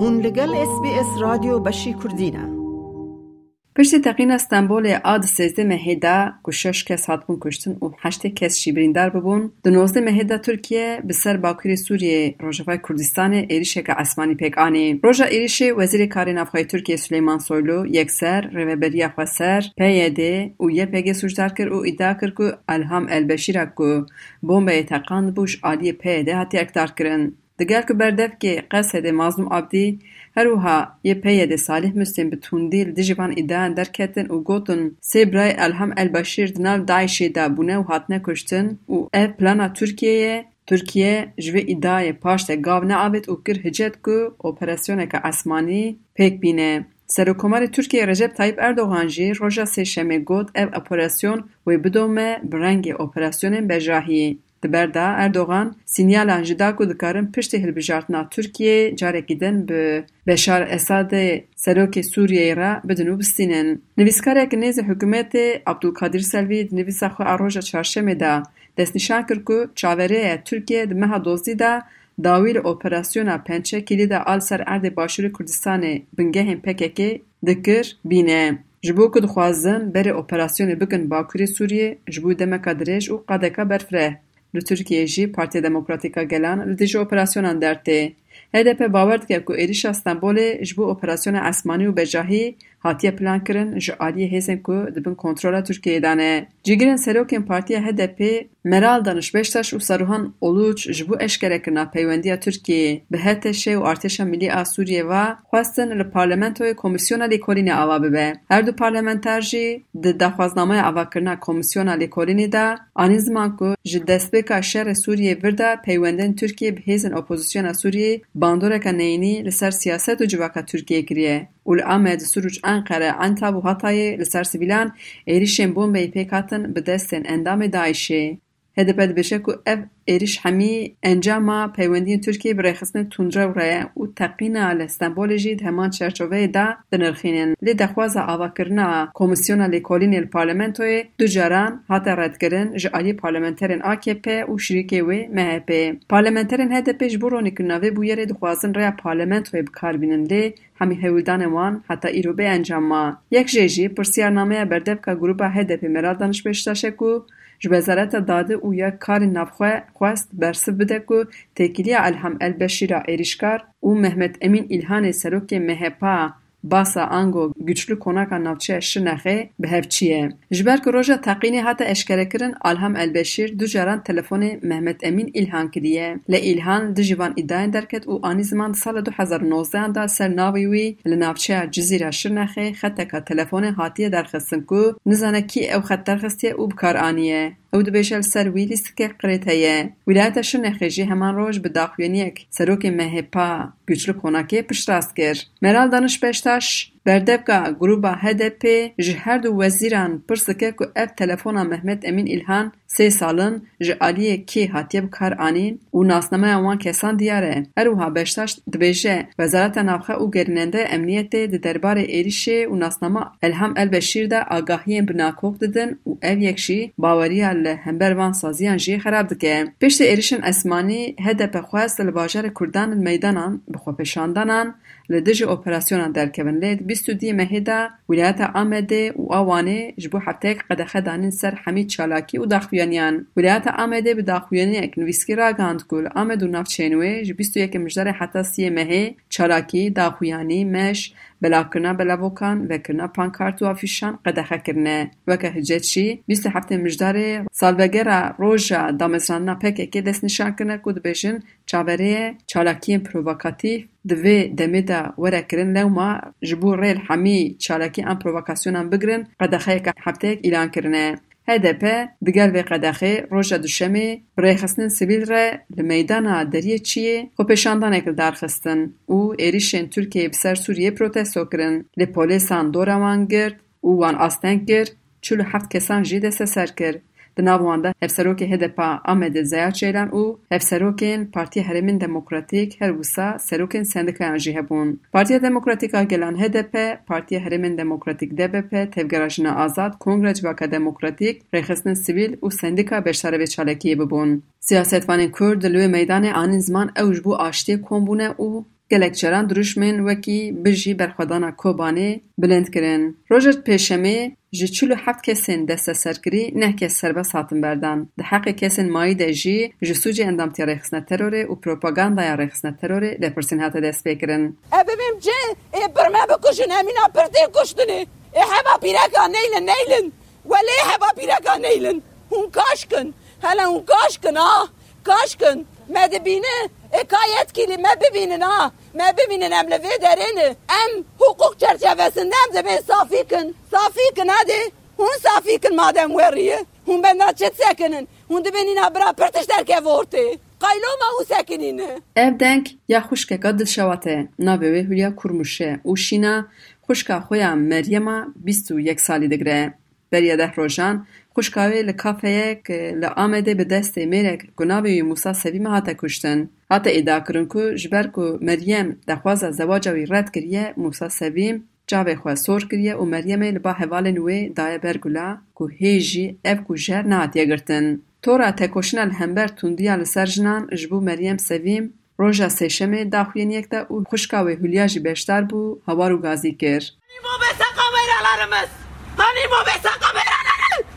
هون لگل اس بی اس رادیو بشی کردینه پشت تقین استانبول آد سیزده مهیدا که شش کس هاتبون کشتن و هشت کس شیبریندار ببون. دو نوزده مهیدا ترکیه به سر سوریه روژافای کردستان ایریشه که اسمانی پیک آنی روژا ایریشه وزیر کاری نفخای ترکیه سلیمان سویلو یک سر رویبریا خواسر پیده و یه پیگه سوشدار کر و ادعا کر که الهام البشیره که بومبه تقاند بوش آلی پیده هاتی اکتار کرن. Diger ku berdevkê Qesedê Mazlûm Abdî her wiha yê peyedê Salih Muslim bi tundî li dijî van îdeyan derketin û gotin sê birayê Elham Elbeşîr di nav Daişê de bûne û hatine kuştin û ev plana Tirkiyeyê Tirkiye ji vê îdayê paş te gav neavêt û kir hicet ku operasyoneka esmanî pêk bîne. Serokkomarê Tirkiye Recep Tayyip Erdogan jî roja sêşemê got ev operasyon wê bidome bi rengê operasyonên bejahiyê. Di ber de Erdogan sînyalan ji da ku dikarin piştî hilbijartina Tirkiyeyê carekî din bi Beşar Esadê serokê Sûriyeyê re bidin û bistînin. Nivîskarek nêzî hikûmetê Abdulkadir Selvî di nivîsa xwe a roja çarşemê de destnîşan kir ku çavereyê Tirkiye di meha dozdî de dawî li operasyona Pençe Kilîda al ser erdê Başûrê Kurdistanê bingehên PKK dikir bîne. Ji bo ku dixwazin berê operasyonê bikin Bakurê Sûriyê ji bo demeka dirêj û qadeka berfireh. له ترکیه جی پارتی دموکراتیکا گلان اریجی اپراسیون اندرته ادهپه باوردی که کو اریش استانبول جبو اپراسیون اسمانی و بجاهی hatiye plankirin ji aliyê hêzên ku dibin kontrola Tirkiyeyê de ne. Cîgirên serokên Partiya HDP, Meral Danış Beştaş û Saruhan Oluç ji bo eşkerekirina peywendiya Tirkiyeyê bi HTŞ û Artêşa Millî a Sûriyê ve xwestin li parlamentoyê Komîsyona Lêkolînê ava bibe. Her du parlamenter jî di daxwaznamaya avakirina Komîsyona Lêkolînê de anî ziman ku ji destpêka şerê Sûriyê vir de peywendên Tirkiye bi hêzên opozisyona Sûriyê bandoreka neyînî li ser siyaset û civaka Tirkiyeyê kiriye. و ل امد سروج انقره انتا و هتاي لسرسبيلان ايريشن بومبي پيكاتن بدستن اندام دايشه هدف بشه که اف ایریش همی انجام پیوندی ترکیه برای خسنه تونجا و رای او تقین آل جید همان چرچوه دا دنرخینن لی دخواز آوا کرنا کومیسیون آل کولین ال دو جاران حتا رد کرن جا آلی پارلمنترین آکپ و شریکه وی مهپ پارلمنترین هده پیش برو نکنناوی بویر دخوازن رای پارلمنتوی بکار بینن لی همی هولدان وان حتا ایرو به انجام ما یک جیجی پرسیارنامه بردفکا گروپا هده پی مرادانش بشتاشه که ji Wezareta Dadê û ya Karên Navxwe xwest bersiv bide ku têkiliya Elham Elbeşîra êrîşkar û Mehmet Emîn İlhanê serokê MHP باسا انگو گچلو کونکا ناوچه اشتر نخی به هف چیه جبر که روژا تقینی حتا اشکره کرن الهام البشیر دو جاران تلفون محمد امین الهان که لی الهان دو جیوان ایدای درکت او آنی زمان سال دو حزار نوزده انده سر ناویوی وی لی ناوچه جزی را شر نخی خطه که تلفون حاطیه درخستن که نزانه کی او خط درخستیه او بکار آنیه او د بشل سر ویلی سکه قریته یه ولایت شنخه جی همان روز به داخویانی یک سروک مهپا گجل کناکه پشت راست کرد. مرال دانش پشتش بردبکا گروه با HDP جهاد و وزیران پرسکه که اف تلفن محمد امین ایلان سه سالن جالی کی هاتیب کار آنین او ناسنامه اون کسان دیاره اروها بیشتر دبیج وزارت نخه او گرنده امنیت دربار ایریش او ناسنامه الهام البشیر بشیر دا آگاهی بناکوف دادن او اف یکشی باوریال همبروان سازیان جی خراب دگه پشت ایریشان اسمانی HDP خواست لواجر کردن می‌دانن بخو پشاندنان li dijî operasyona derkevin lê û dî mehê de Wîlayeta Amedê û a Wanê ji bo hefteyek qedexe danîn ser hemî çalakî û daxuyaniyan. Wîlayeta Amedê bi daxuyaniyek nivîskî ragihand ku li Amed û navçeyên wê ji bîst û yekê mijdarê heta siyê mehê çalakî, daxuyanî, meş, belavkirina belavokan, vekirina pankart û afîşan qedexe kirine. Weke hicet jî bîst û heftê mijdarê salvegera roja damezranina PKK destnîşan kirine ku dibêjin çavereyê çalakiyên provokatîv di vê demê de were kirin lewma ji bo rêl hemî çalakî an provokasyonan bigirin qedexeyeka hefteyek îlan kirine. HDP di gel vê qedexê roja duşemê bi rêxistinên sivîl re li meydana deriyê Çiyê xwepêşandanek li darxistin û êrişên Tirkiyeyê bi ser Sûriyê protesto kirin. Lê polîsan dora wan girt û wan asteng kir, çil û heft kesan jî desteser kir. Di nav wan de hevserokê HDP Amedê Zeya Çêlan û hevserokên Partiya Herêmên Demokratîk her wisa serokên sendikayan jî hebûn. Partiya Demokratîk a Gelan HDP, Partiya Herêmên Demokratîk DBP, Tevgera Jina Azad, Kongre Civaka Demokratîk, Rêxistin Sivîl û Sendika Beşdarevê Çalakiyê bibûn. Siyasetvanên Kurd li wê meydanê anîn ziman ew ji bo aştiyê kom û گلک چران وکی بجی برخوادانا کوبانی بلند کرن. روژت پیشمی جی چلو حفت دست سرگری نه سربا سر بس هاتم بردن. ده حق کسین مایی ده اندام تیاره خسنه تروری و پروپاگاندا یاره خسنه تروری ده پرسین هاته دست بکرن. ای ببیم جی ای برمه بکشن امینا پرتی کشتنی ای حوا بیرگا نیلن نیلن ولی حوا بیرگا نیلن اون کاش کن هلا هون کاش کن آه کاش کن مدبینه ekayet kili me bibînin ha. Me bibînin em li vê Em hukuk çerçevesinde em dibê safîkin. Safîkin hadi. Hûn safîkin madem weriye. Hûn benda çit sekinin. Hûn dibênîna bira pir tiştek ev ortê. Qayloma û sekinîne. Ev deng ya xuşkeka dilşewate navê wê Hülya Kurmuş e û şîna xuşka xwe ya Meryema bîst û yek salî digire. Beriya deh rojan خوشکاوی لکافه یک لآمده به دست میرک گناوی وی موسا سوی مهاتا کشتن. حتا ایدا کرنکو جبرکو مریم دخواز زواجوی رد کریه موسا سویم جاوی خواه سور کریه و مریم لبا حوال نوی دای برگولا کو هیجی او کو جر نهاتی گرتن. تورا تکوشن الهمبر تندیا لسر جنان جبو مریم سویم روژا سیشمه داخوی نیکتا او خوشکاوی هلیاجی بیشتر بو هوارو گازی کر. Hani bu besa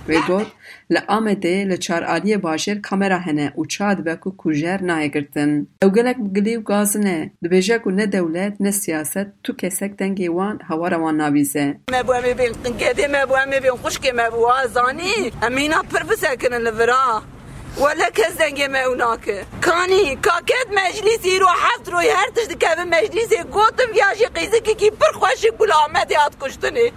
Wê got li Amedê li çaraliyê bajêr kamera hene û ça dibe ku kujer nayê girtin. Ew gelek gilî û gazin e. Dibêje ku ne dewlet ne siyaset tu kesek dengê wan hewara wan navîze. Me bu em bên qinketê me bu em bên xuşkê me bu azanî. Em mîna pir bisekinin li vira. ولا کس دنگه me اوناکه کانی کاکت مجلیسی رو هفت روی هر تشت که مجلیسی گوتم یاشی قیزی که کی پر خوشی بلا آمد یاد کشتنی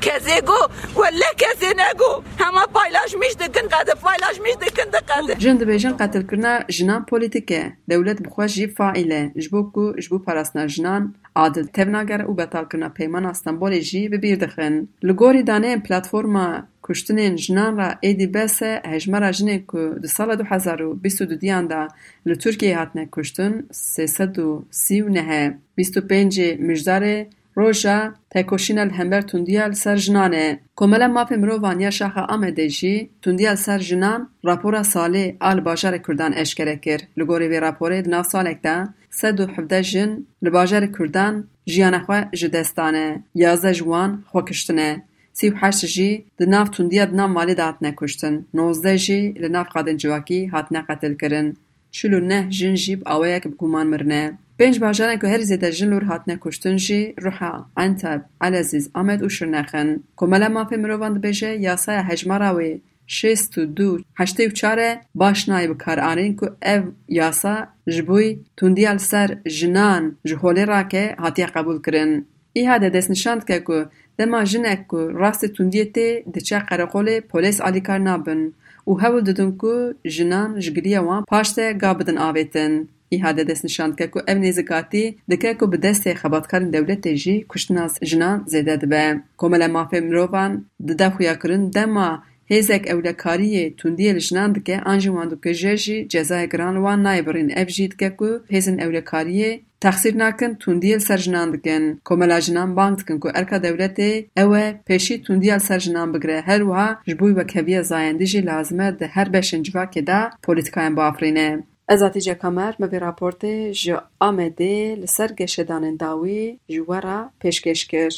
کسی گو ولی کسی نگو. همه پایلاش میش دکن قد پایلاش میش دکن دقت خب، جند به جند قتل کردن جنان پلیتیک دولت بخواد جی فایل جبو کو جبو پرست جنان، عادل تب و او بتال کردن پیمان استانبول جی به لگوری دانه پلتفرم کشتن جنان را ادی بس هجمه را جنی کو دو سال دو حزارو بیست دو دیان دا لطورکی هاتنه کشتن سی سد و سیو نهه. بیستو و پینجی مجداره roja tekoşîna li hember tundiya li ser jinan e. Komela Mafê Mirovan ya Şaxa Amedê jî tundiya li ser jinan rapora salê a li bajarê Kurdan eşkere kir. Li gorî vê raporê di nav salek de sed û hevdeh jin li bajarê Kurdan jiyana xwe ji dest dane. Yazdeh ji wan xwe kiştine. Sî û heşt jî di nav tundiya di nav malê de hatine kuştin. Nozdeh jî li nav qadên civakî hatine qetilkirin. Çil û neh jin jî bi پنج باجانه که هر زیده جنور هات نکشتن جی روحا انتب علزیز آمد و شرنخن که ملا ما پی مروواند بجه یاسا یا هجمارا وی شیست و دو هشتی و چاره باش نایی بکار. آنین که او یاسا جبوی تندیال سر جنان جهولی را که هاتی قبول کرن. ای ها ده دسنشاند که که دما ما جنه که راست تندیتی ده چه قرقولی پولیس آلی کار نابن. و هول ددن که جنان جگلی وان پاشت گابدن آویتن یهاد دست نشان که کو امنیت کاتی که کو بدست خبرات کردن دولت جی کشتن از جنان زده به کاملا مفهوم روان داده خویا کردن دما هزک اول کاری تندیل جنان دکه آنچه واند کجی جزای گران وان نایبرین افجید که کو هزن اول کاری تقصیر نکن تندیل سر جنان دکن کاملا جنان باند دکن کو ارکا دولت اوه پشی تندیل سر جنان بگره هر وها جبوی و کهیه زایندیج لازمه ده هر بشنجوا که دا پلیتکایم بافرینه. ازاتی جکمر مبی راپورت ژ آمده لسر گشدان داوی جوارا پشکش کر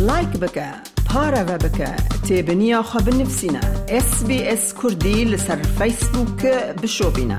لایک بکا پارا و بکا تیب نیا خواب نفسینا اس بی اس کردی لسر فیسبوک بشو بینا